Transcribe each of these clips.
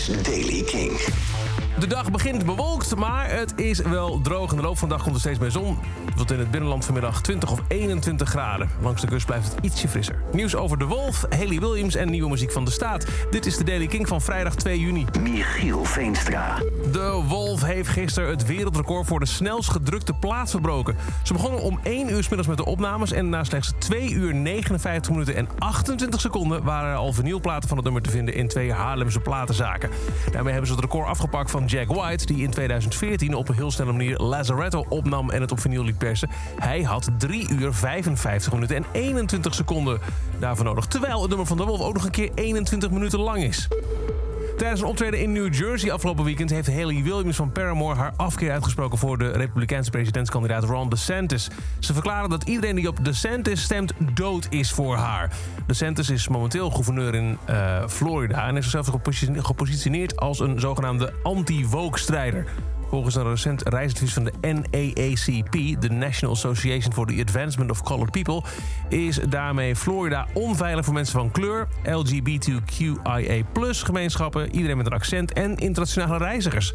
is Daily King. De dag begint bewolkt, maar het is wel droog. In de loop van de dag komt er steeds meer zon. Tot in het binnenland vanmiddag 20 of 21 graden. Langs de kust blijft het ietsje frisser. Nieuws over De Wolf, Haley Williams en nieuwe muziek van de staat. Dit is de Daily King van vrijdag 2 juni. Michiel Veenstra. De Wolf heeft gisteren het wereldrecord voor de snelst gedrukte plaat verbroken. Ze begonnen om 1 uur 's middags met de opnames... en na slechts 2 uur 59 minuten en 28 seconden... waren er al vinylplaten van het nummer te vinden in twee Haarlemse platenzaken. Daarmee hebben ze het record afgepakt van Jack White... die in 2014 op een heel snelle manier Lazaretto opnam en het op vinyl liet persen. Hij had 3 uur 55 minuten en 21 seconden daarvoor nodig. Terwijl het nummer van de Wolf ook nog een keer 21 minuten lang is. Tijdens een optreden in New Jersey afgelopen weekend... heeft Haley Williams van Paramore haar afkeer uitgesproken... voor de republikeinse presidentskandidaat Ron DeSantis. Ze verklaren dat iedereen die op DeSantis stemt dood is voor haar. DeSantis is momenteel gouverneur in uh, Florida... en heeft zichzelf gepositioneerd als een zogenaamde anti-woke-strijder. Volgens een recent reisadvies van de NAACP, de National Association for the Advancement of Colored People, is daarmee Florida onveilig voor mensen van kleur, LGBTQIA gemeenschappen, iedereen met een accent en internationale reizigers.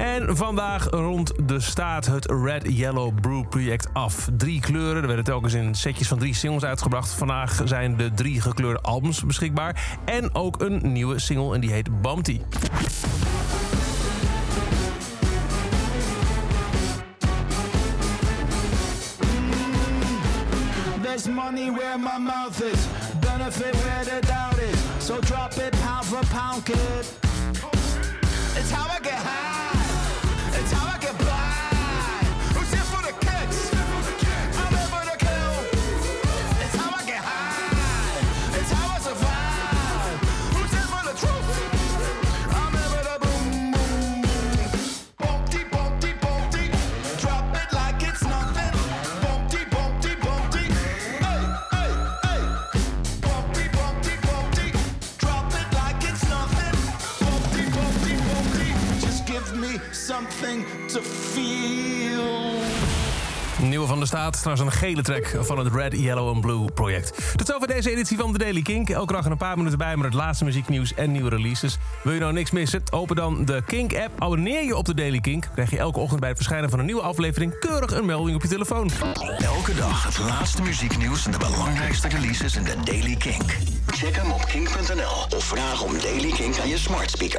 En vandaag rond de staat het Red Yellow Brew project af. Drie kleuren, er werden telkens in setjes van drie singles uitgebracht. Vandaag zijn de drie gekleurde albums beschikbaar. En ook een nieuwe single en die heet Bumpty. There's money where my mouth is, benefit where the doubt is. So drop it pound for pound, kid. It's how I get high. Something to feel. Nieuwe van de staat, trouwens een gele track van het Red, Yellow and Blue project. Tot zover deze editie van The Daily Kink. Elke dag een paar minuten bij met het laatste muzieknieuws en nieuwe releases. Wil je nou niks missen? Open dan de Kink-app, abonneer je op The Daily Kink... krijg je elke ochtend bij het verschijnen van een nieuwe aflevering... keurig een melding op je telefoon. Elke dag het laatste muzieknieuws en de belangrijkste releases in de Daily Kink. Check hem op kink.nl of vraag om Daily Kink aan je smart speaker.